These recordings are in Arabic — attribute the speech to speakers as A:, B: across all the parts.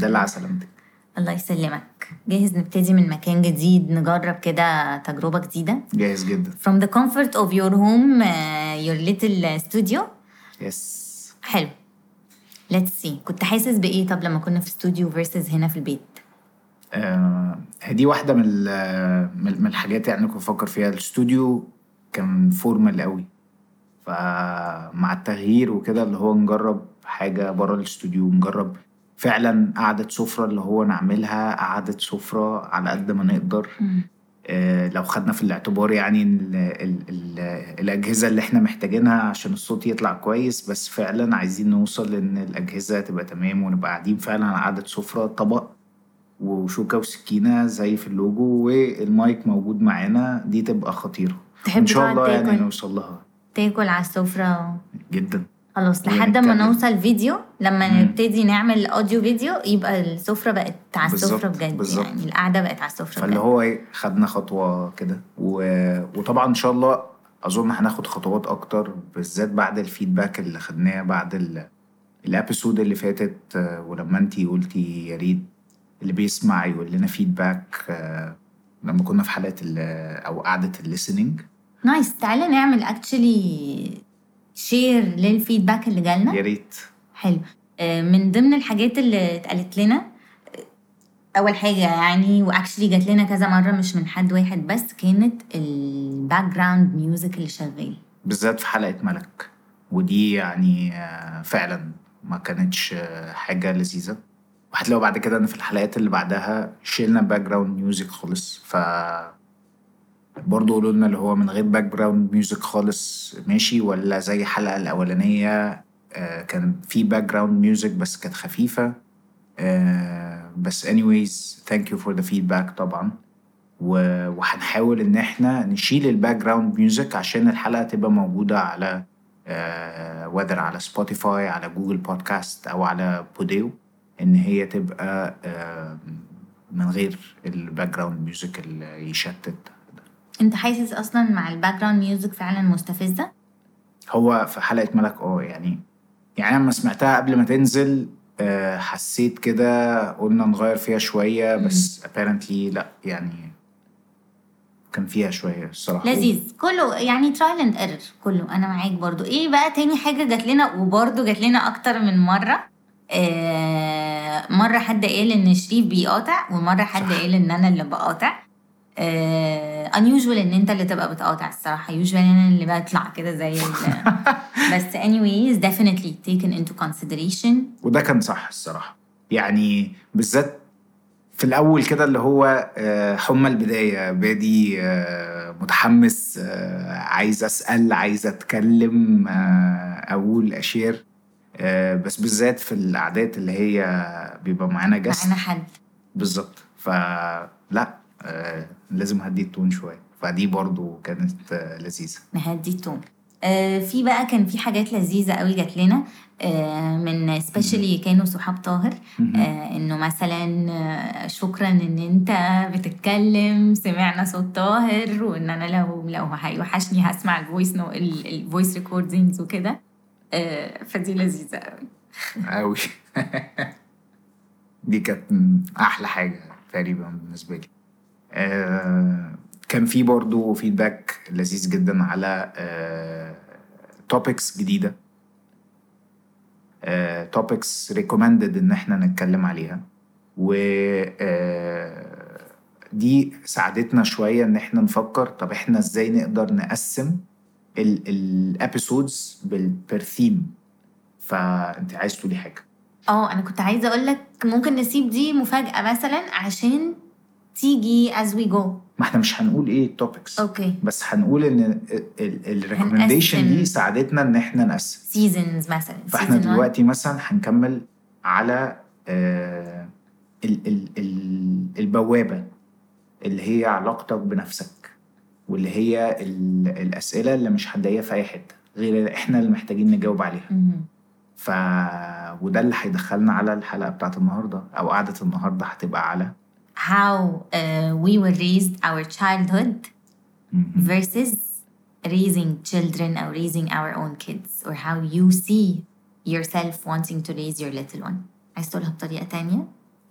A: الحمد لله على سلامتك
B: الله يسلمك. جاهز نبتدي من مكان جديد نجرب كده تجربة جديدة؟
A: جاهز جدا.
B: From the comfort of your home uh, your little studio.
A: yes
B: حلو. Let's see. كنت حاسس بإيه طب لما كنا في استوديو versus هنا في البيت؟
A: آه دي واحدة من من الحاجات يعني كنت بفكر فيها. الاستوديو كان formal قوي. فمع التغيير وكده اللي هو نجرب حاجة بره الاستوديو نجرب فعلا قعدة سفرة اللي هو نعملها قعدة سفرة على قد ما نقدر. آه، لو خدنا في الاعتبار يعني ال ال ال الأجهزة اللي إحنا محتاجينها عشان الصوت يطلع كويس بس فعلا عايزين نوصل إن الأجهزة تبقى تمام ونبقى قاعدين فعلا على قعدة سفرة طبق وشوكة وسكينة زي في اللوجو والمايك موجود معانا دي تبقى خطيرة.
B: تحب
A: إن شاء الله يعني نوصل لها.
B: تاكل على السفرة.
A: جدا.
B: خلاص لحد ما. نوصل فيديو لما
A: مم.
B: نبتدي نعمل اوديو فيديو يبقى السفرة بقت على
A: بالظبط،
B: بجد
A: بالظبط.
B: يعني القعدة بقت على السفرة
A: فاللي هو إيه، خدنا خطوة كده و... وطبعا إن شاء الله أظن هناخد خطوات أكتر بالذات بعد ال feedback اللي خدناه بعد ال... ال episode اللي فاتت ولما انتي قلتي يا ريت اللي بيسمع يقول لنا feedback آه، لما كنا في حلقة ال... أو قعدة ال
B: listening nice تعالى نعمل actually share لل feedback اللي جالنا؟
A: يا ريت.
B: حلو. آه، من ضمن الحاجات اللي اتقالت لنا أول حاجة يعني و actually جات لنا كذا مرة مش من حد واحد بس كانت ال background music اللي شغال.
A: بالذات في حلقة ملك. ودي يعني آه، فعلا ما كانتش آه، حاجة لذيذة. وهتلاقوا بعد كده إن في الحلقات اللي بعدها شيلنا background music خالص. ف برضه قولوا لنا اللي هو من غير background music خالص ماشي ولا زي الحلقة الأولانية آه، كان في background music بس كانت خفيفة. آه، بس anyways thank you for the feedback طبعا. وهنحاول إن إحنا نشيل ال background music عشان الحلقة تبقى موجودة على whether على Spotify على Google Podcast أو على بوديو إن هي تبقى آه، من غير ال background music اللي يشتت.
B: انت حاسس أصلا مع ال background music فعلا مستفزة؟
A: هو في حلقة ملك آه يعني يعني أنا لما سمعتها قبل ما تنزل آه، حسيت كده قلنا نغير فيها شوية بس apparently لا يعني كان فيها شوية الصراحة.
B: لذيذ. كله يعني trial and error كله. أنا معاك برضو. إيه بقى تاني حاجة جات لنا؟ وبرضو جات لنا أكتر من مرة. آه مرة حد قال إن شريف بيقاطع ومرة حد. قال إن أنا اللي بقاطع. آه unusual إن أنت اللي تبقى بتقاطع الصراحة. usually أنا اللي بطلع كده زي بس anyways definitely taken into consideration.
A: وده كان صح الصراحة. يعني بالذات في الأول كده اللي هو آه، حمى البداية. بادي آه، متحمس آه، عايز أسأل عايز أتكلم آه، أقول أشير. آه، بس بالذات في الأعداد اللي هي بيبقى معانا just
B: معانا حد.
A: بالظبط. فلا آه، لازم هدي ال tone شوية. فدي برضو كانت آه، لذيذة.
B: نهدي ال tone. آه في بقى كان في حاجات لذيذة قوي جات لنا آه من especially كانوا صحاب طاهر. آه إنه مثلا آه شكرا إن أنت بتتكلم سمعنا صوت طاهر وإن أنا لو لو هيوحشني هسمع ال voice no ال voice recordings وكده. آه فدي لذيذة قوي.
A: أوي دي كانت أحلى حاجة تقريبا بالنسبة لي. كان في برضو feedback لذيذ جدا على topics جديدة. topics recommended إن إحنا نتكلم عليها. و آه، دي ساعدتنا شوية إن إحنا نفكر طب إحنا إزاي نقدر نقسم ال episodes بال theme فأنت عايز تقولي حاجة؟
B: آه أنا كنت عايزة أقول لك ممكن نسيب دي مفاجأة مثلا عشان تيجي as we go
A: ما إحنا مش هنقول إيه ال
B: topics okay
A: بس هنقول ان ال recommendation
B: دي.
A: ساعدتنا ان إحنا نقسم
B: seasons مثلا
A: فاحنا
B: season one.
A: دلوقتي مثلا هنكمل على آه ال ال ال البوابة اللي هي علاقتك بنفسك واللي هي ال الأسئلة اللي مش هتلاقيها في أي حتة غير إحنا اللي محتاجين نجاوب عليها. ف وده اللي هيدخلنا على الحلقة بتاعت النهارده أو قعدة النهارده هتبقى على
B: how uh, we were raised our childhood versus raising children or raising our own kids or how you see yourself wanting to raise your little one. عايز تقولها بطريقة تانية؟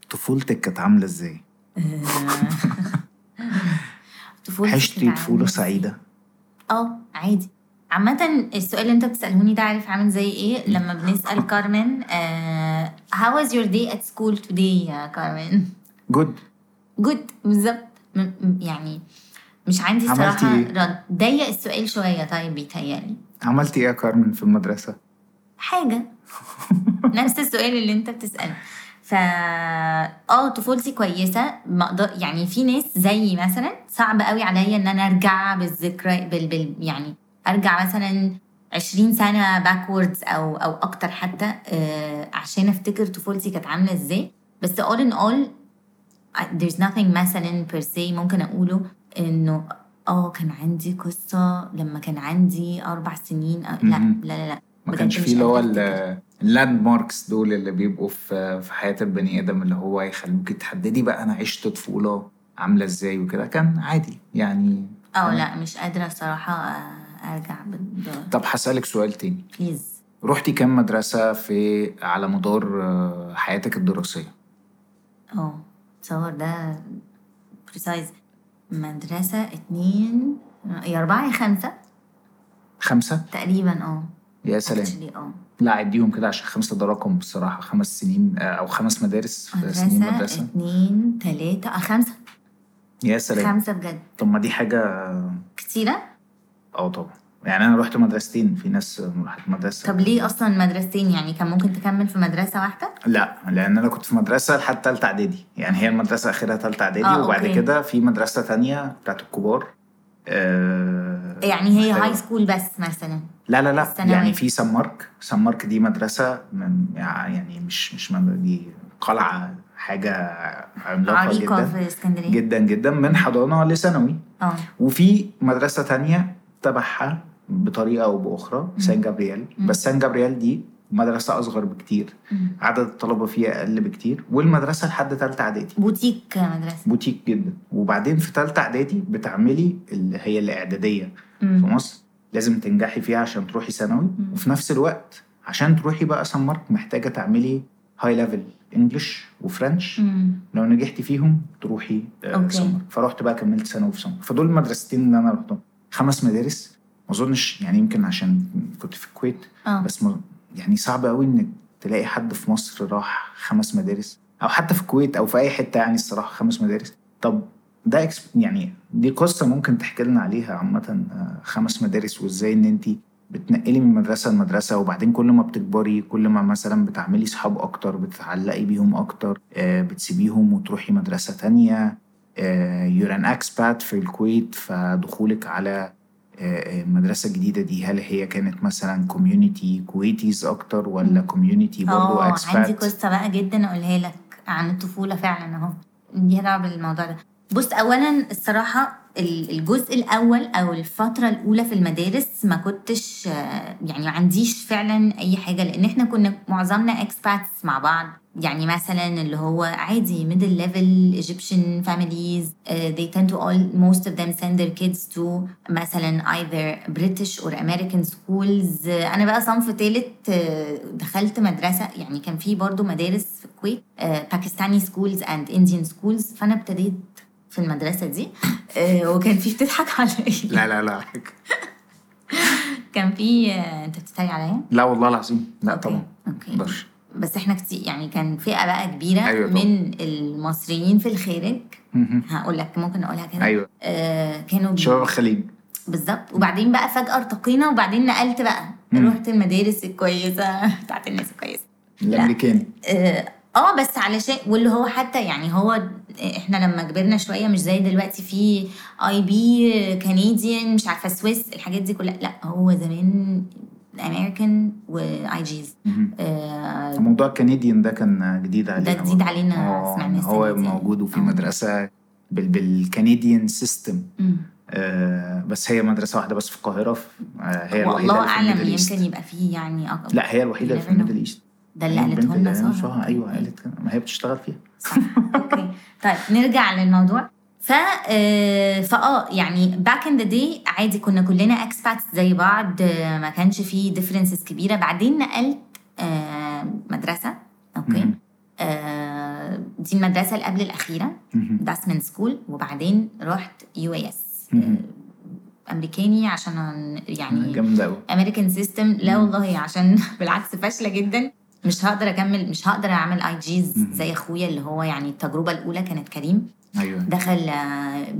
A: طفولتك كانت عاملة إزاي؟
B: طفولتي
A: عشتي
B: كانت
A: طفولة
B: عاملة
A: سعيدة؟
B: آه عادي. عامة السؤال اللي أنت بتسألهوني ده عارف عامل زي إيه؟ لما بنسأل كارمن آه how was your day at school today يا كارمن؟
A: جود
B: جود بالظبط. يعني مش عندي صراحة
A: إيه؟
B: رد. ضيق السؤال شوية طيب بيتهيألي.
A: عملتي إيه يا كارمن في المدرسة؟
B: حاجة. نفس السؤال اللي أنت بتسأله. فا آه طفولتي كويسة. ما أقدر يعني في ناس زيي مثلا صعب قوي عليا إن أنا أرجع بالذكرى بال... بال... يعني أرجع مثلا 20 سنة باكوردز أو أو أكتر حتى آه عشان أفتكر طفولتي كانت عاملة إزاي. بس all in all there's nothing مثلا per se. ممكن أقوله إنه آه كان عندي قصة لما كان عندي أربع سنين. أو لا. لا لا لا.
A: ما كانش فيه اللي هو. ال landmarks دول اللي بيبقوا في في حياة البني آدم اللي هو يخلوكي تحددي بقى أنا عشت طفولة عاملة إزاي وكده. كان عادي يعني
B: آه لا مش قادرة الصراحة آه، أرجع بال
A: طب هسألك سؤال تاني.
B: please
A: رحتي كام مدرسة في على مدار آه، حياتك الدراسية؟
B: آه. تصور ده precise مدرسة اتنين يا أربعة يا خمسة؟
A: خمسة؟
B: تقريبا آه.
A: يا سلام.
B: آه.
A: لا عديهم كده عشان خمسة ده رقم بصراحة. خمس سنين آه، أو خمس مدارس في سنين
B: مدرسة
A: مدرسة.
B: اتنين تلاتة آه خمسة.
A: يا سلام.
B: خمسة بجد.
A: طب ما دي حاجة
B: كتيرة؟
A: آه طبعا. يعني أنا رحت مدرستين في ناس راحت مدرسة.
B: طب ليه أصلا مدرستين؟ يعني كان ممكن تكمل في مدرسة واحدة؟
A: لا لأن أنا كنت في مدرسة لحد تالتة إعدادي. يعني هي المدرسة آخرها تالتة إعدادي
B: آه،
A: وبعد. كده في مدرسة تانية بتاعت الكبار آه،
B: يعني هي
A: محتاجة-
B: هاي سكول بس مثلا؟
A: لا لا لا.
B: الثانوي.
A: يعني في سان مارك سان مارك دي مدرسة من يعني مش مش من دي قلعة حاجة عملاقة
B: عريقة
A: جدا.
B: في اسكندرية.
A: جدا جدا من حضانة لثانوي.
B: آه.
A: وفي مدرسة تانية تبعها بطريقة أو بأخرى سان جابرييل. بس سان جابرييل دي مدرسة أصغر بكتير.
B: مم.
A: عدد الطلبة فيها أقل بكتير. والمدرسة لحد تالتة إعدادي.
B: بوتيك مدرسة.
A: بوتيك جدا. وبعدين في تالتة إعدادي بتعملي اللي هي الإعدادية في
B: مم.
A: مصر لازم تنجحي فيها عشان تروحي ثانوي. وفي نفس الوقت عشان تروحي بقى سان مارك محتاجة تعملي high level English و French
B: مم.
A: لو نجحتي فيهم تروحي آه،. سان مارك. فرحت بقى كملت ثانوي في سان مارك. فدول المدرستين اللي أنا رحتهم. خمس مدارس. ما أظنش يعني يمكن عشان كنت في الكويت
B: آه.
A: بس ما يعني صعب قوي إنك تلاقي حد في مصر راح خمس مدارس أو حتى في الكويت أو في أي حتة يعني الصراحة خمس مدارس. طب ده إكس- يعني دي قصة ممكن تحكي لنا عليها عامة آه، خمس مدارس وإزاي إن انت بتنقلي من مدرسة لمدرسة وبعدين كل ما بتكبري كل ما مثلا بتعملي صحاب أكتر بتتعلقي بيهم أكتر آه، بتسيبيهم وتروحي مدرسة تانية you're an expat في الكويت فدخولك على المدرسة الجديدة دي هل هي كانت مثلا community Kuwaitis أكتر ولا community برضه
B: آه عندي
A: expat؟
B: قصة بقى جدا أقولها لك عن الطفولة فعلا أهو ليها دعوة بالموضوع ده بص اولا الصراحة ال- الجزء الأول أو الفترة الأولى في المدارس ما كنتش يعني ما عنديش فعلا أي حاجة لأن إحنا كنا معظمنا اكسباتس مع بعض. يعني مثلا اللي هو عادي level Egyptian families uh, they tend to all most of them send their kids to مثلا either British or American schools. uh, أنا بقى صنف تالت uh, دخلت مدرسة يعني كان في برضو مدارس في الكويت باكستاني schools and Indian schools. فأنا ابتديت في المدرسة دي uh, وكان في بتضحك عليا.
A: لا لا لا
B: كان في uh, انت بتتريق عليا؟
A: لا والله العظيم. لا
B: أوكي.
A: طبعا.
B: أوكي.
A: مقدرش
B: بس إحنا كتير يعني كان فئة بقى كبيرة
A: أيوة طبعا.
B: من المصريين في الخارج. هقول لك ممكن أقولها كده.
A: أيوه.
B: آه كانوا
A: شباب الخليج.
B: بالظبط. وبعدين بقى فجأة ارتقينا وبعدين نقلت بقى.
A: مم.
B: رحت المدارس الكويسة. بتاعت الناس الكويسة.
A: الأمريكاني
B: آه بس علشان واللي هو حتى يعني هو إحنا لما كبرنا شوية مش زي دلوقتي VIP Canadian مش عارفة Swiss الحاجات دي كلها لا هو زمان امريكان و
A: IGs.
B: آه
A: موضوع ال Canadian ده كان جديد علينا
B: جديد
A: برضه.
B: علينا،
A: آه،
B: سمعنا السنة
A: هو. موجود وفي
B: آه.
A: مدرسة بال بال Canadian
B: system.
A: آه بس هي مدرسة واحدة بس في القاهرة في- آه هي الوحيدة
B: والله
A: أعلم.
B: يمكن يبقى فيه يعني أق...
A: لا هي الوحيدة اللي في.
B: ال
A: Middle East
B: ده اللي
A: البنت
B: قالته لنا ساره
A: شفتها، أيوه قالت كده. ما هي بتشتغل فيها.
B: صح. أوكي. طيب نرجع للموضوع. ف آه، فآه يعني back in the day عادي كنا كلنا expats زي بعض. ما كانش فيه differences كبيرة. بعدين نقلت آه، مدرسة.
A: أوكي.
B: آه، دي المدرسة اللي قبل
A: الأخيرة.
B: داسمن school وبعدين رحت US
A: مهم.
B: أمريكاني عشان يعني
A: جامدة قوي
B: American system لا والله عشان بالعكس فاشلة جدا. مش هقدر أكمل مش هقدر أعمل
A: IGs.
B: زي أخويا اللي هو يعني التجربة الأولى كانت كريم.
A: أيوه.
B: دخل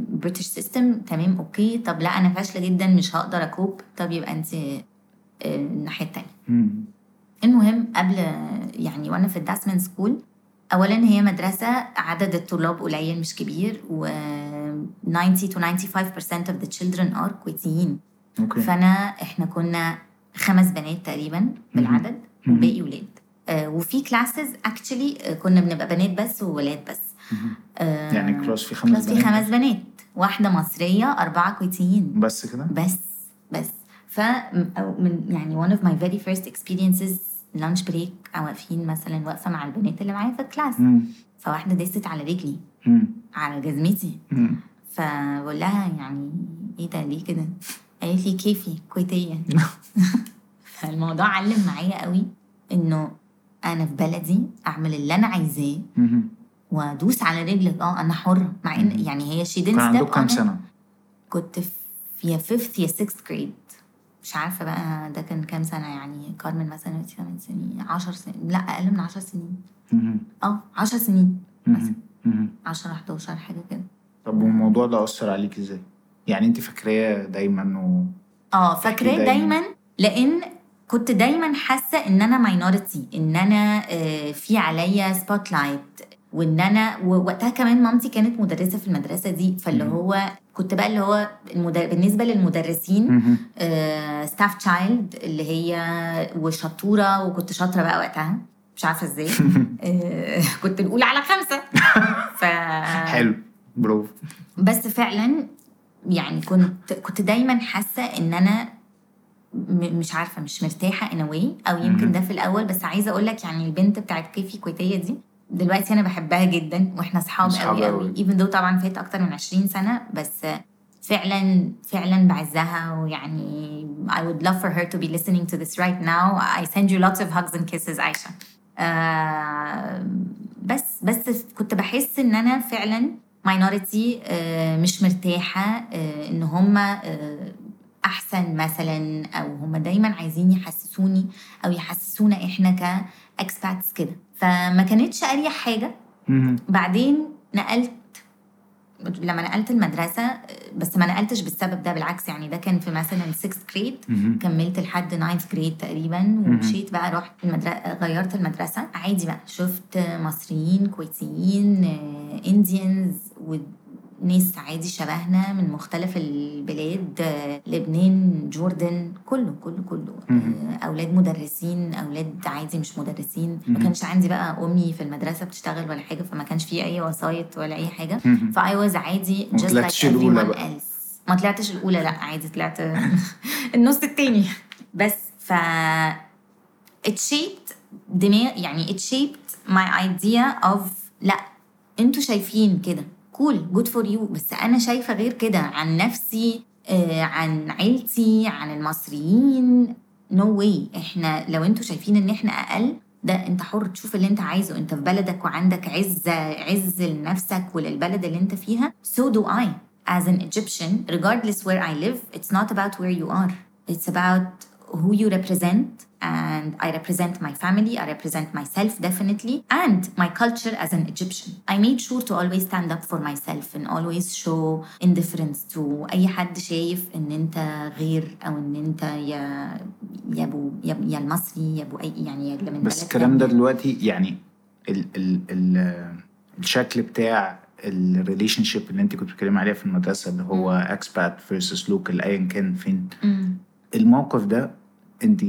B: British system تمام أوكي. طب لا أنا فاشلة جدا مش هقدر أ cope. طب يبقى أنت آه، الناحية التانية.
A: مم.
B: المهم قبل يعني وأنا في الداسمن school اولا هي مدرسة عدد الطلاب قليل مش كبير و 90 to 95% of the children are كويتيين
A: أوكي.
B: فأنا إحنا كنا خمس بنات تقريبا بالعدد
A: مهم.
B: والباقي ولاد. آه، وفي classes actually كنا بنبقى بنات بس وولاد بس. آه،
A: يعني class فيه خمس
B: class
A: بنات
B: خمس بنات واحدة مصرية أربعة كويتيين
A: بس كده
B: بس بس ف من يعني one of my very first experiences lunch break أو واقفين مثلا واقفة مع البنات اللي معايا في ال
A: class.
B: فواحدة دست على رجلي. على جزمتي. فبقول لها يعني إيه ده ليه كده؟ قالت لي كيفي كويتية فالموضوع علم معايا قوي إنه أنا في بلدي أعمل اللي أنا عايزاه. وأدوس على رجلك آه أنا حره مع
A: إن.
B: يعني هي
A: كان عندك
B: step
A: كام. سنة؟
B: كنت في يا fifth يا sixth grade مش عارفة بقى ده كان كام سنة يعني كارمن مثلا 8 سنين 10 سنين لا أقل من 10 سنين. آه 10 سنين مثلا
A: مهم. مهم.
B: 10 11 حاجة كده
A: طب والموضوع ده أثر عليك إزاي؟ يعني أنت فاكراه دايما و
B: آه فاكراه
A: دايماً.
B: دايما لأن كنت دايما حاسة إن أنا minority إن أنا آه، في عليا spotlight وإن أنا ووقتها كمان مامتي كانت مدرسة في المدرسة دي فاللي. هو كنت بقى اللي هو المدر... بالنسبة للمدرسين. staff child اللي هي وشطورة وكنت شاطرة بقى وقتها مش عارفة إزاي آه، كنت الاولى على خمسة ف
A: حلو برافو
B: بس فعلا يعني كنت كنت دايما حاسة إن أنا مش عارفة مش مرتاحة ان واي أو يمكن. ده في الأول بس عايزة أقول لك يعني البنت بتاعت كيفي كويتية دي دلوقتي أنا بحبها جدا وإحنا
A: أصحاب
B: قوي
A: قوي.
B: even though طبعا فات أكتر من 20 سنة بس فعلا فعلا بعزها ويعني I would love for her to be listening to this right now I send you lots of hugs and kisses عايشة آه بس بس كنت بحس إن أنا فعلا minority آه مش مرتاحة آه إن هم آه أحسن مثلا أو هم دايما عايزين يحسسوني أو يحسسونا إحنا كإكسباتس كده. فما كانتش أريح
A: حاجة.
B: بعدين نقلت لما نقلت المدرسة بس ما نقلتش بالسبب ده بالعكس يعني ده كان في مثلا 6th grade.
A: مهم.
B: كملت لحد 9th grade تقريبا ومشيت بقى رحت المدرسة غيرت المدرسة. عادي بقى شفت مصريين كويتيين انديانز وناس عادي شبهنا من مختلف البلاد آه، لبنان جوردن كله كله كله. آه، أولاد مدرسين أولاد عادي مش مدرسين ما. كانش عندي بقى أمي في المدرسة بتشتغل ولا حاجة فما كانش في أي وسايط ولا أي
A: حاجة.
B: فأي واز عادي everyone
A: بقى.
B: else ما طلعتش الأولى لأ عادي طلعت النص التاني بس ف shaped دماغ يعني shaped my idea of لأ أنتوا شايفين كده cool good for you بس أنا شايفة غير كده. عن نفسي آه، عن عيلتي عن المصريين نو no واي إحنا لو أنتوا شايفين إن إحنا أقل ده أنت حر. تشوف اللي أنت عايزه. أنت في بلدك وعندك عز عز لنفسك وللبلد اللي أنت فيها so do I. As an Egyptian regardless where I live it's not about where you are. It's about who you represent. And I represent my family, I represent myself definitely, and my culture as an Egyptian. I made sure to always stand up for myself and always show indifference to أي حد شايف إن أنت غير أو إن أنت يا يا أبو يا, يا المصري يا أبو أي يعني اللي من
A: بس الكلام ده. دلوقتي يعني ال ال ال الشكل بتاع ال relationship اللي أنت كنت بتتكلمي عليها في المدرسة اللي هو expat versus local ايا كان فين. الموقف ده أنت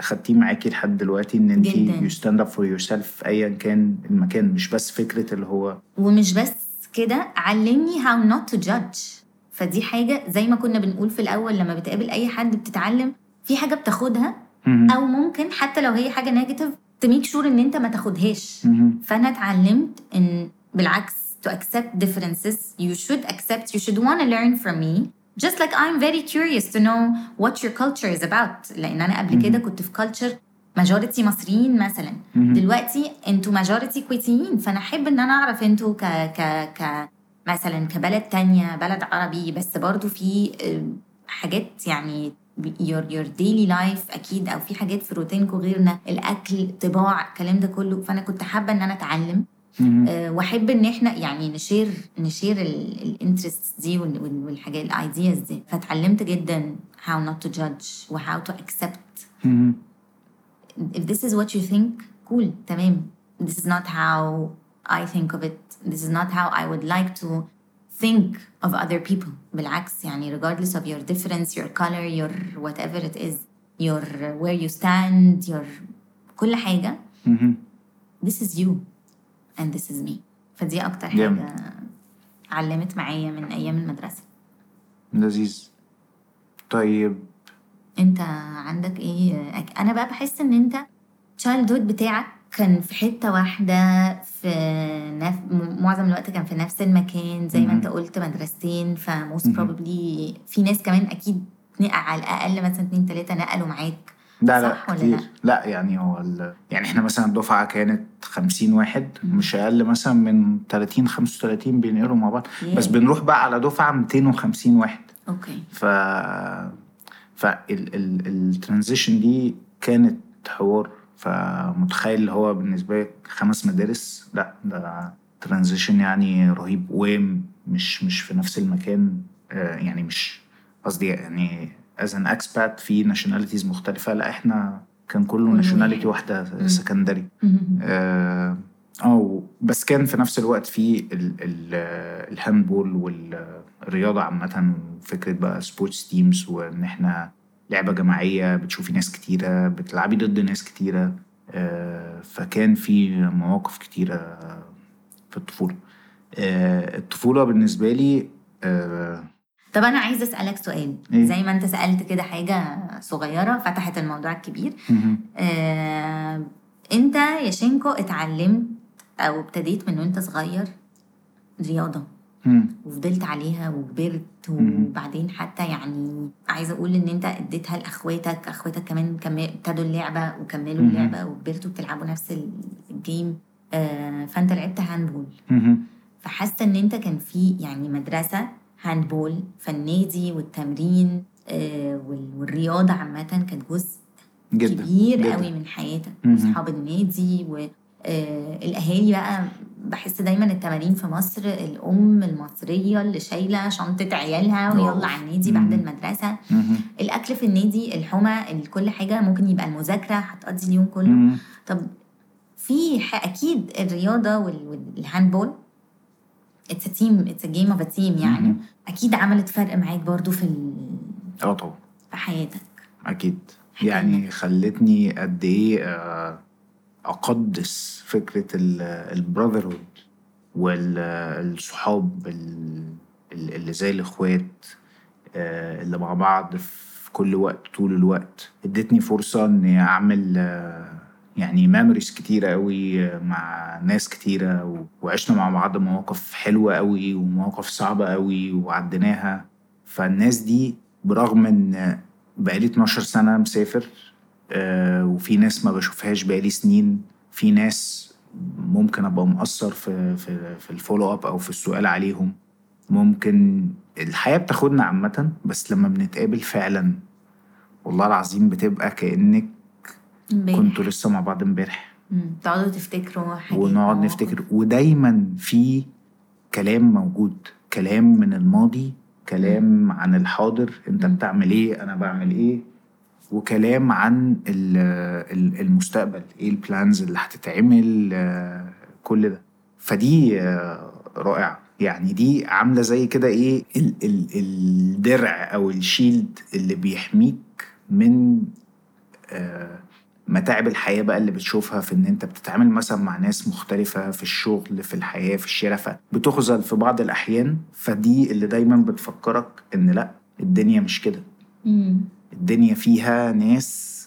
A: خدتيه معاكي لحد دلوقتي إن انت. you stand up for yourself ايا كان المكان مش بس فكرة اللي هو
B: ومش بس كده علمني how not to judge فدي حاجة زي ما كنا بنقول في الأول لما بتقابل أي حد بتتعلم في حاجة بتاخدها. أو ممكن حتى لو هي حاجة negative ت make sure إن أنت ما تاخدهاش. فأنا اتعلمت إن بالعكس to accept differences you should accept you should want to learn from me just like I'm very curious to know what your culture is about. لأن أنا قبل كده كنت في culture ماجوريتي مصريين مثلا. دلوقتي أنتوا ماجوريتي كويتيين. فأنا أحب إن أنا أعرف أنتوا ك ك ك مثلا كبلد تانية بلد عربي. بس برضو في آه، حاجات يعني your your daily life أكيد. أو في حاجات في روتينكم غيرنا. الأكل طباع الكلام ده كله. فأنا كنت حابة إن
A: أنا
B: أتعلم. واحب ان إحنا يعني نشير نشير الانترست دي وال- وال- والحاجات الايدياز دي فاتعلمت جدا how not to judge و how to accept if this is what you think cool تمام this is not how I think of it this is not how I would like to think of other people بالعكس يعني regardless of your difference your color your whatever it is your where you stand your كل حاجة this is you and this is me فدي أكتر
A: جامد.
B: حاجة علمت معايا من أيام المدرسة
A: لذيذ طيب
B: أنت عندك إيه أنا بقى بحس إن أنت childhood بتاعك كان في حتة واحدة في نف... معظم الوقت كان في نفس المكان زي ما. أنت قلت مدرستين ف
A: most.
B: probably في ناس كمان أكيد على الأقل مثلا اتنين تلاتة نقلوا معاك
A: لا لا كتير
B: لا؟
A: لا يعني هو. يعني إحنا مثلا الدفعة كانت 50 واحد. مش أقل مثلا من 30 35 بينقلوا مع بعض بس. بنروح بقى على دفعة 250 واحد
B: أوكي
A: ف فال transition دي كانت حوار فمتخيل اللي هو بالنسبة لك خمس مدارس لا ده transition يعني رهيب ومش مش في نفس المكان آه، يعني مش قصدي يعني as an expat في nationalities مختلفة لا إحنا كان كله nationality
B: واحد.
A: واحدة
B: مم. secondary.
A: آه أو بس كان في نفس الوقت في ال- ال- ال handball والرياضة عامة فكرة بقى sports teams وإن إحنا لعبة جماعية بتشوفي ناس كتيرة بتلعبي ضد ناس كتيرة آه، فكان في مواقف كتيرة في الطفولة آه، الطفولة بالنسبة لي آه،
B: طب أنا عايزة أسألك سؤال
A: إيه؟
B: زي ما أنت سألت كده حاجة صغيرة فتحت الموضوع الكبير. آه، أنت يا شينكو اتعلمت أو ابتديت من وأنت صغير رياضة
A: مم.
B: وفضلت عليها وكبرت. وبعدين حتى يعني عايزة أقول إن أنت اديتها لأخواتك أخواتك كمان كم- ابتدوا اللعبة وكملوا
A: مم.
B: اللعبة وكبرتوا بتلعبوا نفس ال- ال game آه، فأنت لعبت
A: handball.
B: فحاسة إن أنت كان في يعني مدرسة handball فالنادي والتمرين آه، وال- والرياضة عامة كانت جزء
A: جدا
B: كبير
A: جدا.
B: قوي من حياتك
A: مهم.
B: واصحاب النادي والاهالي بقى بحس دايما التمارين في مصر الأم المصرية اللي شايلة شنطة عيالها ويلا. على النادي بعد
A: مم. المدرسة.
B: الأكل في النادي الحمى كل حاجة ممكن يبقى المذاكرة هتقضي اليوم كله
A: مم.
B: طب في أكيد الرياضة وال- وال handball it's team it's game of team يعني
A: مهم.
B: أكيد عملت فرق معاك برضو في ال-
A: آه طبعا.
B: في حياتك.
A: أكيد.
B: حكي
A: يعني. خلتني قد إيه آه، أقدس فكرة ال brotherhood والصحاب اللي زي الإخوات آه، اللي مع بعض في كل وقت طول الوقت. ادتني فرصة إني أعمل آه، يعني memories كتيرة قوي مع ناس كتيرة وعشنا مع بعض مواقف حلوة قوي ومواقف صعبة قوي وعديناها. فالناس دي برغم إن بقالي 12 سنة مسافر آه، وفي ناس ما بشوفهاش بقالي سنين في ناس ممكن أبقى مقصر في في في ال follow up أو في السؤال عليهم. ممكن الحياة بتاخدنا عامة بس لما بنتقابل فعلا والله العظيم بتبقى كأنك كنتوا لسه مع بعض امبارح.
B: مم. تقعدوا تفتكروا حاجات
A: ونقعد. نفتكر. ودايما في كلام موجود. كلام من الماضي كلام عن الحاضر. انت
B: مم.
A: بتعمل إيه؟ أنا بعمل إيه؟ وكلام عن ال- ال- المستقبل. إيه البلانز اللي هتتعمل؟ آه، كل ده. فدي آه، رائعة. يعني دي عاملة زي كده إيه؟ ال- ال- الدرع أو الشيلد اللي بيحميك من آه، متاعب الحياة بقى اللي بتشوفها في إن أنت بتتعامل مثلا مع ناس مختلفة في الشغل في الحياة في الشارع فبتخذل في بعض الأحيان فدي اللي دايما بتفكرك إن لأ الدنيا مش كده. الدنيا فيها ناس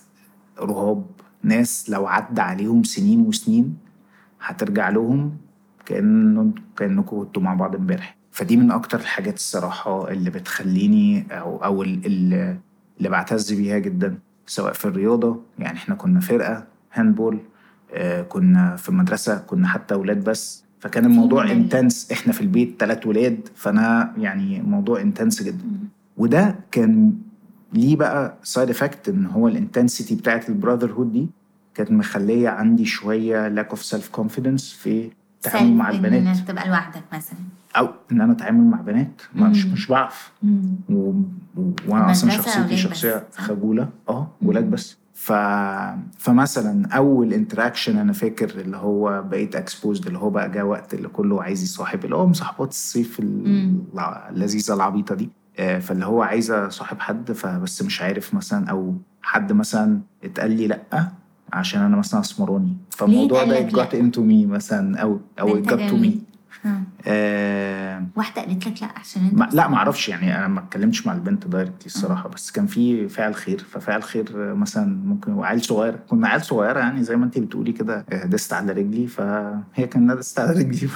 A: رهاب ناس لو عدى عليهم سنين وسنين هترجع لهم كأنه كأنكم كنتوا مع بعض امبارح. فدي من أكتر الحاجات الصراحة اللي بتخليني أو أو ال- ال- اللي بعتز بيها جدا. سواء في الرياضة يعني إحنا كنا فرقة handball آه كنا في مدرسة كنا حتى ولاد بس. فكان الموضوع. intense إحنا في البيت ثلاث ولاد فأنا يعني موضوع intense جدا. وده كان ليه بقى side effect إن هو ال intensity بتاعت ال brotherhood دي كانت مخلية عندي شوية lack of self confidence في التعامل مع البنات.
B: انك تبقى لوحدك مثلا.
A: أو إن أنا أتعامل مع بنات ما مش. مش بعرف. و... وأنا
B: أصلا
A: شخصيتي شخصية؟ خجولة
B: آه.
A: ولاد بس ف... فمثلا أول interaction أنا فاكر اللي هو بقيت exposed اللي هو بقى جه وقت اللي كله عايز يصاحب اللي هو مصاحبات الصيف اللذيذة العبيطة دي آه، فاللي هو عايز أصاحب حد فبس مش عارف مثلا أو حد مثلا اتقال لي لأ عشان أنا مثلا أسمراني فالموضوع ده got into me مثلا أو أو to me
B: جميل. آه. واحدة قالت لك لا عشان انت
A: ما لا ما أعرفش يعني أنا ما اتكلمتش مع البنت دايركتلي الصراحة بس كان في فعل خير ففعل خير مثلا ممكن وعيل صغير كنا عيال صغيرة يعني زي ما انت بتقولي كده آه، دست على رجلي فهي كانت دست على رجلي.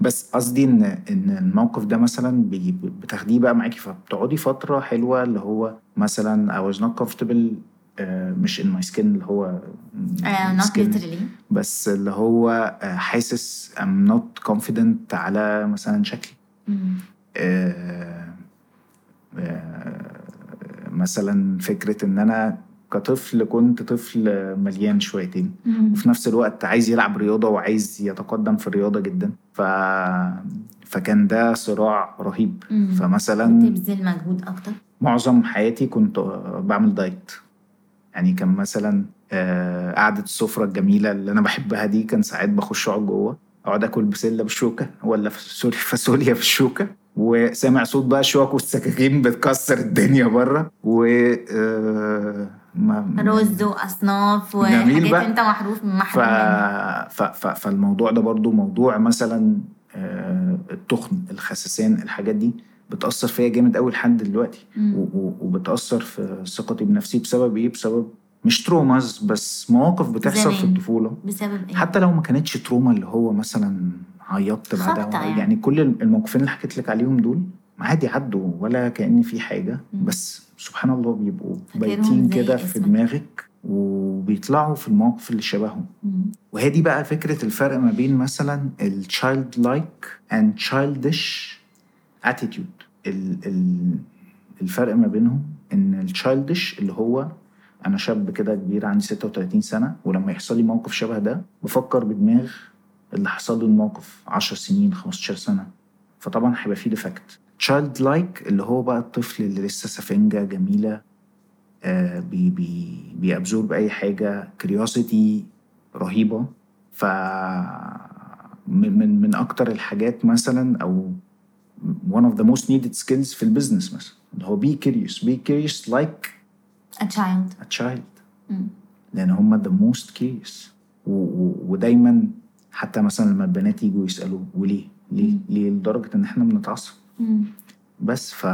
A: بس قصدي إن إن الموقف ده مثلا بتاخديه بقى معاكي فبتقعدي فترة حلوة اللي هو مثلا I was not comfortable مش in my skin اللي هو
B: آه،
A: skin.
B: literally
A: بس اللي هو آه، حاسس I'm not confident على مثلا شكلي. آه، آه، مثلا فكرة إن أنا كطفل كنت طفل مليان شويتين. وفي نفس الوقت عايز يلعب رياضة وعايز يتقدم في الرياضة جدا ف... فكان ده صراع رهيب
B: مم.
A: فمثلا
B: تبذل مجهود أكتر
A: معظم حياتي كنت بعمل diet يعني كان مثلا آه، قعدة السفرة الجميلة اللي أنا بحبها دي كان ساعات بخش أقعد جوه أقعد آكل بسلة بالشوكة ولا ف- sorry فاصوليا بالشوكة وسامع صوت بقى شوك والسكاكين بتكسر الدنيا بره و آه، ما-
B: رز وأصناف
A: جميل
B: وحاجات. أنت محروف
A: ف...
B: محروم منها
A: ف... ف... فالموضوع ده برضو موضوع مثلا آه، التخن الخسسان الحاجات دي بتأثر فيا جامد قوي لحد دلوقتي
B: مم.
A: و... و... وبتأثر في ثقتي بنفسي بسبب إيه؟ بسبب مش traumas بس مواقف بتحصل في
B: زمان.
A: الطفولة
B: بسبب إيه؟
A: حتى لو ما كانتش trauma اللي هو مثلا عيطت بعدها يعني.
B: يعني.
A: كل الموقفين اللي حكيت لك عليهم دول عادي عدوا ولا كأن في حاجة
B: مم.
A: بس سبحان الله بيبقوا بايتين كده في. دماغك وبيطلعوا في المواقف اللي شبههم. وهي دي بقى فكرة الفرق ما بين مثلا ال childlike and childish attitude ال ال الفرق ما بينهم إن ال childish اللي هو أنا شاب كده كبير عندي 36 سنة ولما يحصل لي موقف شبه ده بفكر بدماغ اللي حصل له الموقف 10 سنين 15 سنة. فطبعا هيبقى فيه defect childlike اللي هو بقى الطفل اللي لسه سفنجة جميلة آه بي بي بي absorb اي حاجة curiosity رهيبة. ف من من أكتر الحاجات مثلا أو one of the most needed skills في البيزنس مثلا. اللي هو be curious. Be curious like
B: a child.
A: a child.
B: مم.
A: لأن هم the most curious. و و ودايما حتى مثلا لما البنات يجوا يسألوا وليه؟ ليه؟
B: مم.
A: ليه لدرجة إن إحنا بنتعصب. بس ف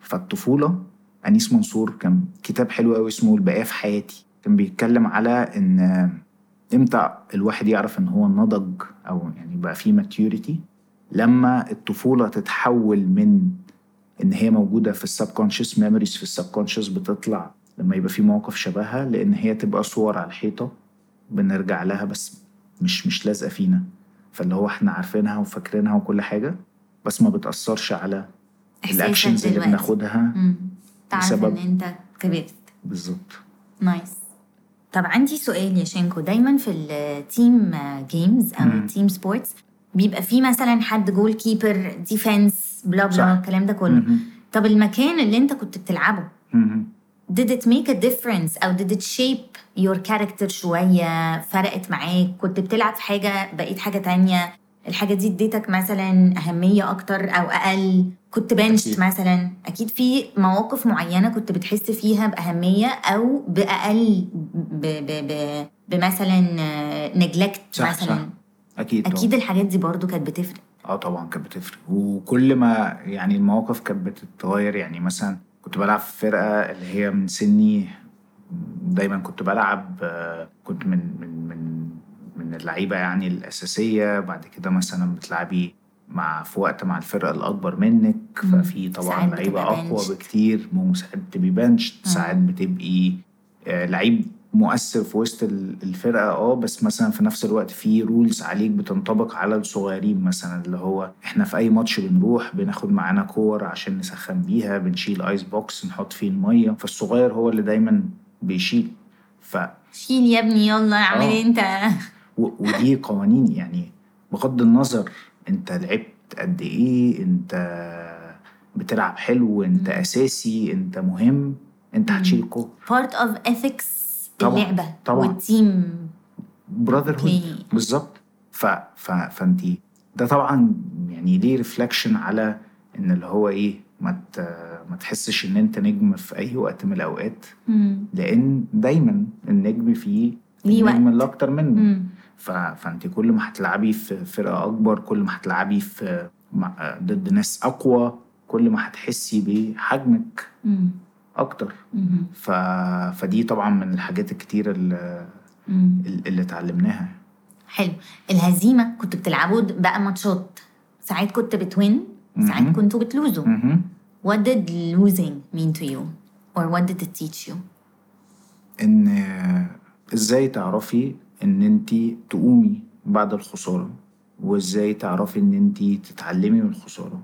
A: فالطفولة أنيس منصور كان كتاب حلو قوي اسمه البقاء في حياتي كان بيتكلم على إن إمتى الواحد يعرف إن هو نضج أو يعني بقى فيه maturity لما الطفولة تتحول من إن هي موجودة في ال subconscious memories في ال subconscious بتطلع لما يبقى في موقف شبهها لإن هي تبقى صور على الحيطة بنرجع لها بس مش مش لازقة فينا فاللي هو إحنا عارفينها وفاكرينها وكل حاجة بس ما بتأثرش على
B: ال
A: actions اللي. بناخدها.
B: تعرف
A: بسبب-
B: ان أنت كبرت
A: بالظبط
B: nice طب عندي سؤال يا شينكو دايما في ال team games
A: أو.
B: ال team sports بيبقى في مثلا حد goal keeper defense
A: blah.
B: blah الكلام ده كله. طب المكان اللي انت كنت بتلعبه did it make a difference أو did it shape your character شوية؟ فرقت معاك؟ كنت بتلعب في حاجة بقيت حاجة تانية؟ الحاجة دي اديتك مثلا أهمية أكتر أو أقل؟ كنت بنشت
A: أكيد.
B: مثلا؟ أكيد في مواقف معينة كنت بتحس فيها بأهمية أو بأقل ب ب ب بمثلا نجلكت
A: صح
B: مثلا.
A: صح أكيد طبعاً.
B: أكيد الحاجات دي برضو كانت بتفرق
A: آه طبعا كانت بتفرق وكل ما يعني المواقف كانت بتتغير يعني مثلا كنت بلعب في فرقة اللي هي من سني دايما كنت بلعب آه، كنت من من من من اللعيبة يعني الأساسية بعد كده مثلا بتلعبي مع في وقت مع الفرقة الأكبر منك. ففي طبعا لعيبة
B: أقوى.
A: بكتير ساعات بتبقي bench ساعات بتبقي آه، لعيب مؤثر في وسط ال- الفرقة آه بس مثلا في نفس الوقت في rules عليك بتنطبق على الصغيرين مثلا اللي هو إحنا في أي ماتش بنروح بناخد معانا كور عشان نسخن بيها بنشيل ice box نحط فيه المية فالصغير هو اللي دايما بيشيل. ف
B: شيل يا ابني يلا اعمل
A: آه.
B: أنت؟
A: و- ودي قوانين يعني بغض النظر أنت لعبت قد إيه أنت بتلعب حلو أنت أساسي أنت مهم أنت هتشيل الكوره
B: part of ethics.
A: طبعاً،
B: اللعبة
A: طبعاً. وال team
B: brotherhood.
A: بالظبط ف... ف... فانت ده طبعا يعني ليه reflection على إن اللي هو إيه ما ت... ما تحسش إن أنت نجم في أي وقت من الأوقات
B: مم.
A: لأن دايما النجم فيه
B: ليه
A: النجم
B: وقت.
A: اللي أكتر منه
B: مم.
A: ف... فانت كل ما هتلعبي في فرقة أكبر كل ما هتلعبي في مع... ضد ناس أقوى كل ما هتحسي بحجمك
B: مم. أكتر.
A: ف... فدي طبعا من الحاجات الكتيره اللي. اللي اتعلمناها.
B: حلو. الهزيمة كنتوا بتلعبوا بقى ماتشات. ساعات كنت بتوين ساعات. كنتوا بتلوزوا. what did losing mean to you? Or what did it teach you?
A: إن إزاي تعرفي إن انت تقومي بعد الخسارة؟ وإزاي تعرفي إن انت تتعلمي من
B: الخسارة.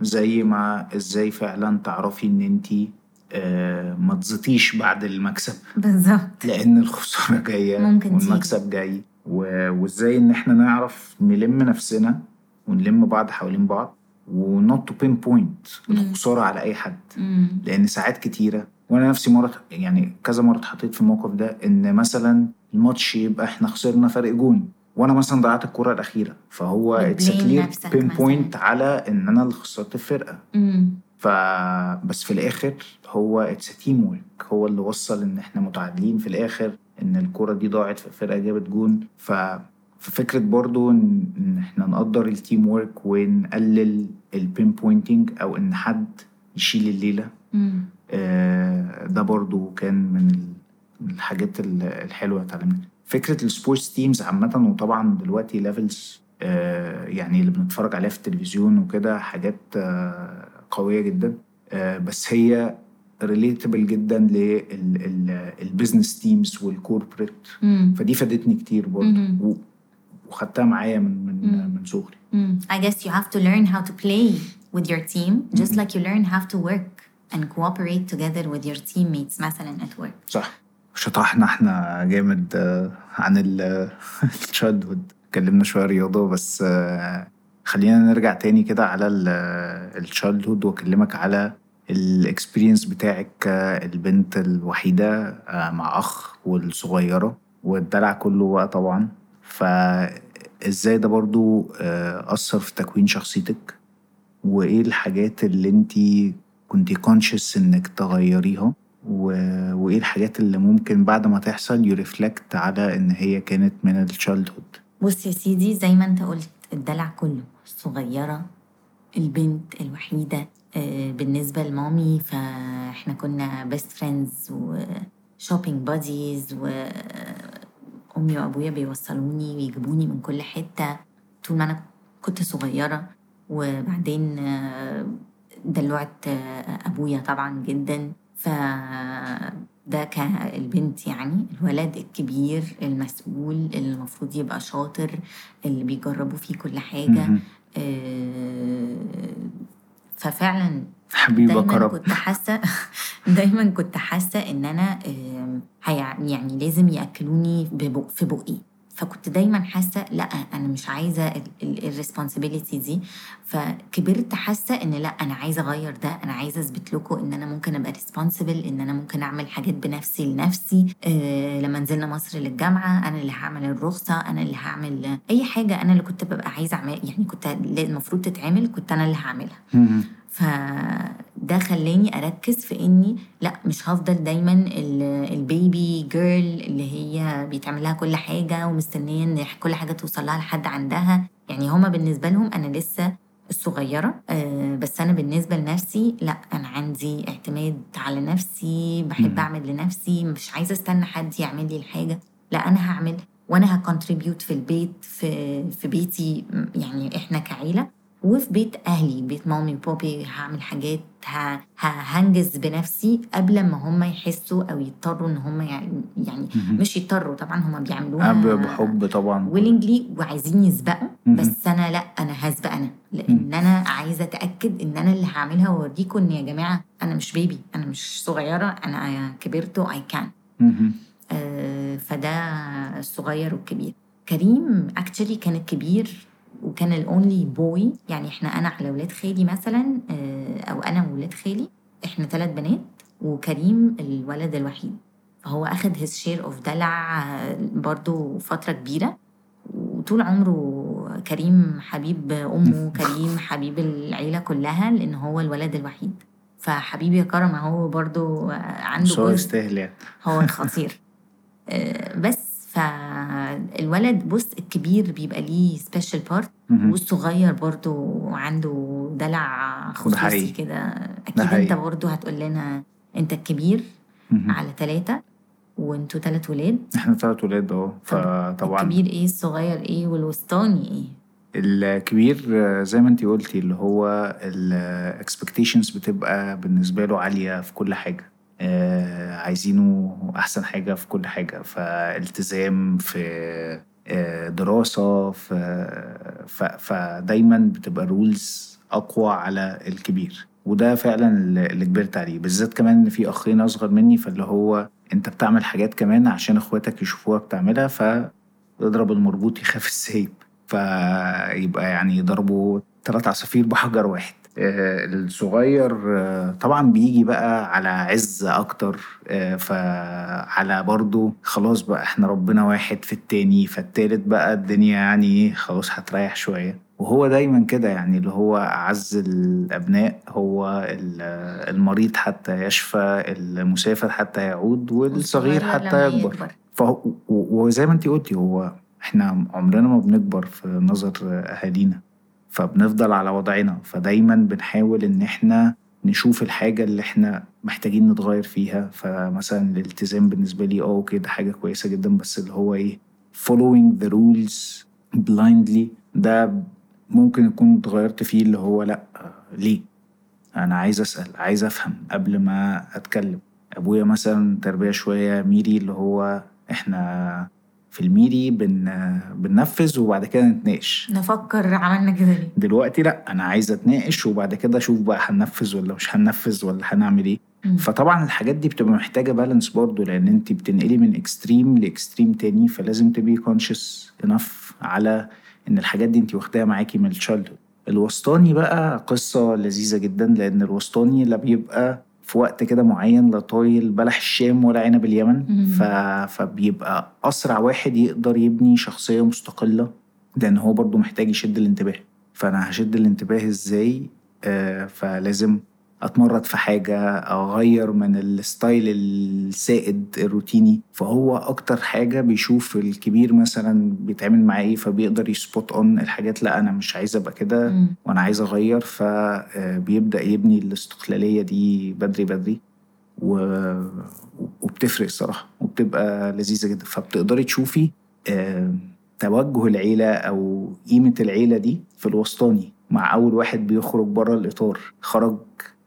A: زي ما إزاي فعلا تعرفي إن انت ما تزيطيش بعد المكسب
B: بالظبط
A: لأن الخسارة جاية
B: ممكن.
A: والمكسب جاي وإزاي إن إحنا نعرف نلم نفسنا ونلم بعض حوالين بعض و not to pinpoint الخسارة على أي حد
B: مم.
A: لأن ساعات كتيرة وأنا نفسي مرة يعني كذا مرة اتحطيت في الموقف ده إن مثلا الماتش يبقى إحنا خسرنا فرق جون وأنا مثلا ضيعت الكرة الأخيرة فهو it's
B: clear
A: pinpoint على إن أنا اللي خسرت الفرقة
B: مم.
A: ف بس في الآخر هو it's teamwork هو اللي وصل إن إحنا متعادلين في الآخر إن الكرة دي ضاعت فالفرقه جابت جون. ف ففكرة برضو إن إحنا نقدر ال teamwork ونقلل ال pinpointing أو إن حد يشيل الليلة.
B: مم.
A: آه، ده برضو كان من ال- من الحاجات ال- الحلوة اتعلمناها فكرة ال sports teams عامة وطبعا دلوقتي levels يعني اللي بنتفرج عليها في التلفزيون وكده حاجات آه، قوية جدا. آه، بس هي relatable جدا لل business teams
B: وال corporate.
A: فدي فادتني كتير. و- وخدتها معايا من من
B: مم.
A: من صغري.
B: I guess you have to learn how to play with your team just like you learn how to work and cooperate together with your teammates مثلا at work
A: صح شطحنا إحنا جامد آه، عن ال childhood اتكلمنا شوية رياضة بس آه، خلينا نرجع تاني كده على ال childhood وأكلمك على ال experience بتاعك البنت الوحيدة آه، مع أخ والصغيرة والدلع كله بقى طبعا. فازاي ده برضو آه، أثر في تكوين شخصيتك؟ وإيه الحاجات اللي أنت كنتي conscious إنك تغيريها. وإيه الحاجات اللي ممكن بعد ما تحصل ي reflect على إن هي كانت من ال childhood
B: بص يا سيدي زي ما أنت قلت الدلع كله الصغيرة البنت الوحيدة آه، بالنسبة لمامي فاحنا كنا best friends و shopping buddies وأمي وأبويا بيوصلوني ويجيبوني من كل حتة طول ما أنا كنت صغيرة. وبعدين آه، دلوعت آه، أبويا طبعا جدا. ف ده كالبنت يعني الولد الكبير المسؤول اللي المفروض يبقى شاطر اللي بيجربوا فيه كل حاجة. آه، ففعلا
A: حبيبي
B: دايما
A: كريم
B: كنت حاسة دايما كنت حاسة إن أنا هيع- يعني لازم يأكلوني في بقي. فكنت دايما حاسة لأ أنا مش عايزة ال responsibility دي. فكبرت حاسة إن لأ أنا عايزة أغير ده أنا عايزة أثبت لكم إن أنا ممكن أبقى responsible إن أنا ممكن أعمل حاجات بنفسي لنفسي. آه لما نزلنا مصر للجامعة أنا اللي هعمل الرخصة أنا اللي هعمل أي حاجة أنا اللي كنت ببقى عايزة أعمل يعني كنت المفروض تتعمل كنت أنا اللي هعملها. فده خلاني أركز في إني لأ مش هفضل دايما ال- البيبي جيرل اللي هي بيتعمل لها كل حاجة ومستنية إن كل حاجة توصل لها لحد عندها. يعني هما بالنسبة لهم أنا لسه الصغيرة آه، بس أنا بالنسبة لنفسي لأ أنا عندي اعتماد على نفسي بحب. أعمل لنفسي مش عايزة استنى حد يعمل لي الحاجة. لأ أنا هعمل وأنا ه contribute في البيت في في بيتي يعني إحنا كعيلة. وفي بيت أهلي بيت مامي وبابي هعمل حاجات ه- هنجز بنفسي قبل ما هم يحسوا أو يضطروا إن هم يعني. مش يضطروا طبعا هم بيعملوها
A: بحب طبعا
B: willingly وعايزين يسبقوا. بس أنا لأ أنا هسبق أنا لأن أنا عايزة أتأكد إن أنا اللي هعملها وأوريكم إن يا جماعة أنا مش baby أنا مش صغيرة أنا كبرت و I can
A: مهم.
B: آه، فده الصغير والكبير كريم actually كان الكبير وكان ال only boy يعني إحنا أنا على ولاد خالي مثلا آه، أو أنا وولاد خالي إحنا ثلاث بنات وكريم الولد الوحيد. فهو أخد his share of دلع آه، برضو فترة كبيرة. وطول عمره كريم حبيب أمه كريم حبيب العيلة كلها لأن هو الولد الوحيد. فحبيبي يا كريم هو برضو آه، عنده
A: هو يستاهل يعني.
B: هو خطير آه، بس فالولد بص الكبير بيبقى ليه special part
A: مهم.
B: والصغير برضو عنده دلع خصوصي. كده أكيد
A: أنت.
B: برضو هتقول لنا أنت الكبير
A: مهم.
B: على ثلاثة وأنتوا ثلاث ولاد
A: إحنا ثلاث ولاد آه فطبعا
B: الكبير إيه الصغير إيه والوسطاني إيه
A: الكبير زي ما انتي قلتي اللي هو ال expectations بتبقى بالنسبة له عالية في كل حاجة آه، عايزينه أحسن حاجة في كل حاجة فالتزام في آه، ف- فدايما بتبقى rules أقوى على الكبير. وده فعلا اللي كبرت عليه. بالذات كمان إن في أخين أصغر مني فاللي هو أنت بتعمل حاجات كمان عشان إخواتك يشوفوها بتعملها فاضرب المربوط يخاف السيب فيبقى يعني ضربوا ثلاث عصافير بحجر واحد. الصغير آه، طبعا بيجي بقى على عز أكتر آه، فعلى برضو خلاص بقى إحنا ربنا واحد في التاني فالتالت بقى الدنيا يعني إيه، خلاص هتريح شوية. وهو دايما كده يعني اللي هو أعز الأبناء هو ال- المريض حتى يشفى المسافر حتى يعود والصغير حتى يكبر. وزي ما انتي قلتي هو إحنا عمرنا ما بنكبر في نظر أهالينا. فبنفضل على وضعنا. فدايما بنحاول إن إحنا نشوف الحاجة اللي إحنا محتاجين نتغير فيها. فمثلا الالتزام بالنسبة لي آه أوكي ده حاجة كويسة جدا بس اللي هو إيه following the rules blindly. ده ممكن يكون اتغيرت فيه اللي هو لأ ليه؟ أنا عايز أسأل عايز أفهم قبل ما أتكلم. أبويا مثلا تربية شوية ميري اللي هو إحنا في الميري بن بننفذ وبعد كده نتناقش.
B: نفكر عملنا كده ليه؟
A: دلوقتي لا أنا عايز أتناقش وبعد كده أشوف بقى هننفذ ولا مش هننفذ ولا هنعمل إيه.
B: مم.
A: فطبعا الحاجات دي بتبقى محتاجة balance برضو لأن أنت بتنقلي من extreme ل extreme تاني فلازم تبقي conscious enough على إن الحاجات دي أنت واخداها معاكي من ال child الوسطاني بقى قصة لذيذة جدا لأن الوسطاني لا بيبقى في وقت كده معين لا طايل بلح الشام ولا عنب اليمن. ف... فبيبقى أسرع واحد يقدر يبني شخصية مستقلة لأن هو برضو محتاج يشد الانتباه. فأنا هشد الانتباه إزاي؟ آه فلازم أتمرد في حاجة أغير من ال style السائد الروتيني. فهو أكتر حاجة بيشوف الكبير مثلا بيتعامل معاه إيه فبيقدر ي spot on الحاجات لأ أنا مش عايز أبقى كده. وأنا عايز أغير. فبيبدا يبني الاستقلالية دي بدري بدري. و... وبتفرق الصراحة وبتبقى لذيذة جدا. فبتقدري تشوفي آه، توجه العيلة أو قيمة العيلة دي في الوسطاني مع أول واحد بيخرج بره الإطار. خرج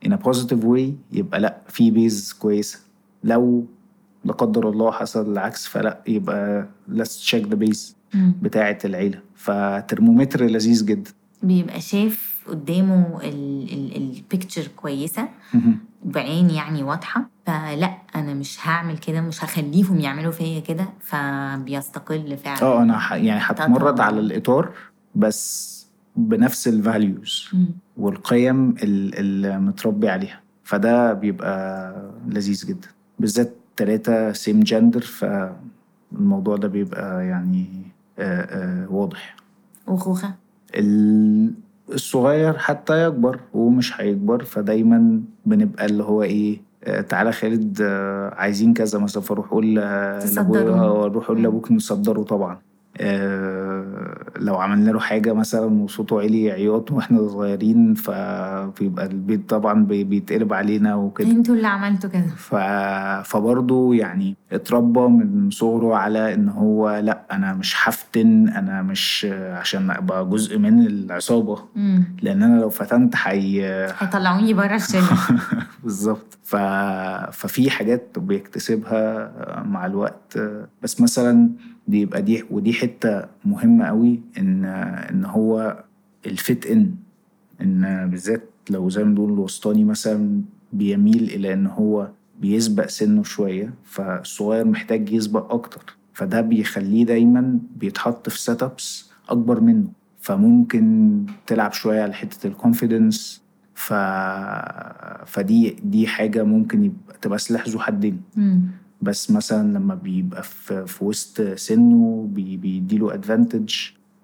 A: in a positive way يبقى لا في base كويسة. لو لا قدر الله حصل العكس فلا يبقى let's check the base
B: مم.
A: بتاعه العيلة. فترمومتر لذيذ جدا.
B: بيبقى شاف قدامه ال picture كويسة بعين يعني واضحة. فلا أنا مش هعمل كده مش هخليهم يعملوا فيا كده. فبيستقل فعلا.
A: آه أنا ح... يعني هتمرد. على الإطار بس بنفس ال
B: values.
A: والقيم ال- اللي متربي عليها فده بيبقى لذيذ جدا بالذات تلاتة same gender فالموضوع ده بيبقى يعني آه آه واضح
B: وخوخة
A: ال- الصغير حتى يكبر ومش هيكبر فدايما بنبقى اللي هو إيه آه، تعالى خالد عايزين كذا مثلا فاروح أقول ل-
B: تصدروه.
A: لابويا أروح أقول
B: مم.
A: لأبوك نصدره طبعا لو عملنا له حاجة مثلا وصوته عالي عياط وإحنا صغيرين فبيبقى البيت طبعا بي- بيتقلب علينا وكده.
B: أنتوا اللي عملتوا كده.
A: ف... فبرضه يعني اتربى من صغره على إن هو لأ أنا مش هفتن أنا مش عشان أبقى جزء من العصابة.
B: مم.
A: لأن أنا لو فتنت حي...
B: هيطلعوني بره الشلة.
A: بالظبط. ف... ففي حاجات بيكتسبها مع الوقت. بس مثلا دي يبقى دي ودي حتة مهمة قوي إن إن هو ال fit in إن بالذات لو زي ما بنقول الوسطاني مثلا بيميل إلى إن هو بيسبق سنه شوية فالصغير محتاج يسبق أكتر فده بيخليه دايما بيتحط في setups أكبر منه فممكن تلعب شوية على حتة ال confidence ف... فدي دي حاجة ممكن يبقى تبقى سلاح ذو حدين. بس مثلا لما بيبقى في, في وسط سنه بي بيديله advantage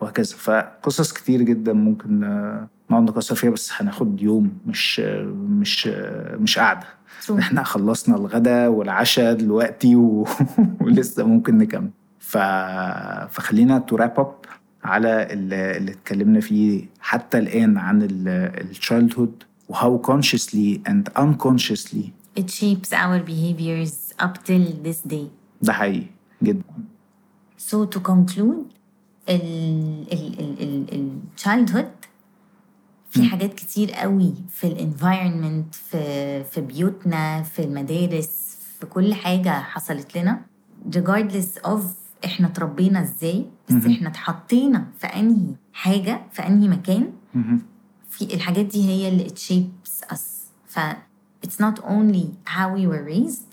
A: وهكذا. فقصص كتير جدا ممكن نقعد نكسر فيها بس هناخد يوم مش مش مش
B: قاعدة.
A: إحنا خلصنا الغدا والعشاء دلوقتي و... ولسه ممكن نكمل. ف... فخلينا to wrap up على اللي, اللي اتكلمنا فيه حتى الآن عن ال childhood و how consciously and unconsciously
B: It shapes our behaviors up till this day.
A: ده حقيقي جدا
B: So to conclude ال ال ال ال ال childhood في حاجات كتير قوي في ال environment في في بيوتنا في المدارس في كل حاجة حصلت لنا regardless of إحنا اتربينا إزاي بس. إحنا اتحطينا في انهي حاجة في انهي مكان. في الحاجات دي هي اللي it shapes us ف it's not only how we were raised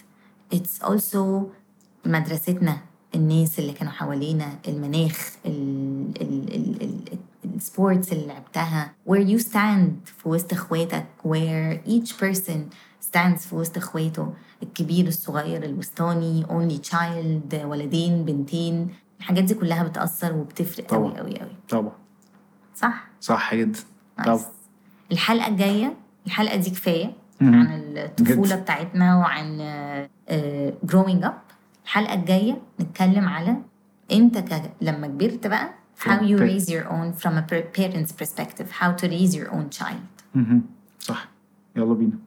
B: it's also مدرستنا الناس اللي كانوا حوالينا المناخ ال ال ال ال السبورتس اللي لعبتها where you stand في وسط اخواتك where each person stands في وسط اخواته الكبير الصغير الوسطاني only child ولدين بنتين الحاجات دي كلها بتأثر وبتفرق قوي
A: طبعا.
B: قوي قوي
A: طبعا
B: صح؟
A: صح جدا. طبعا
B: الحلقة الجاية الحلقة دي كفاية. عن الطفولة
A: جد.
B: بتاعتنا وعن آه، growing up. الحلقة الجاية نتكلم على انت ك... لما كبرت بقى how you raise your own from a parent's perspective how to raise your own child.
A: صح. يلا بينا.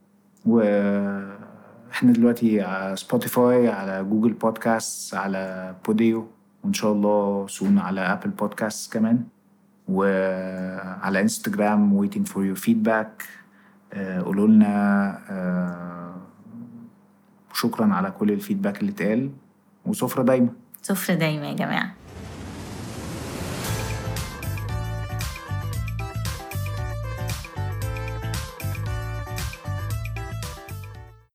A: وإحنا دلوقتي على Spotify على Google Podcast على Podeo وإن شاء الله soon على Apple Podcast كمان. وعلى Instagram waiting for your feedback. آه، قولوا لنا آه، شكرا على كل ال feedback اللي اتقال وسفرة دايما.
B: سفرة دايما يا جماعة.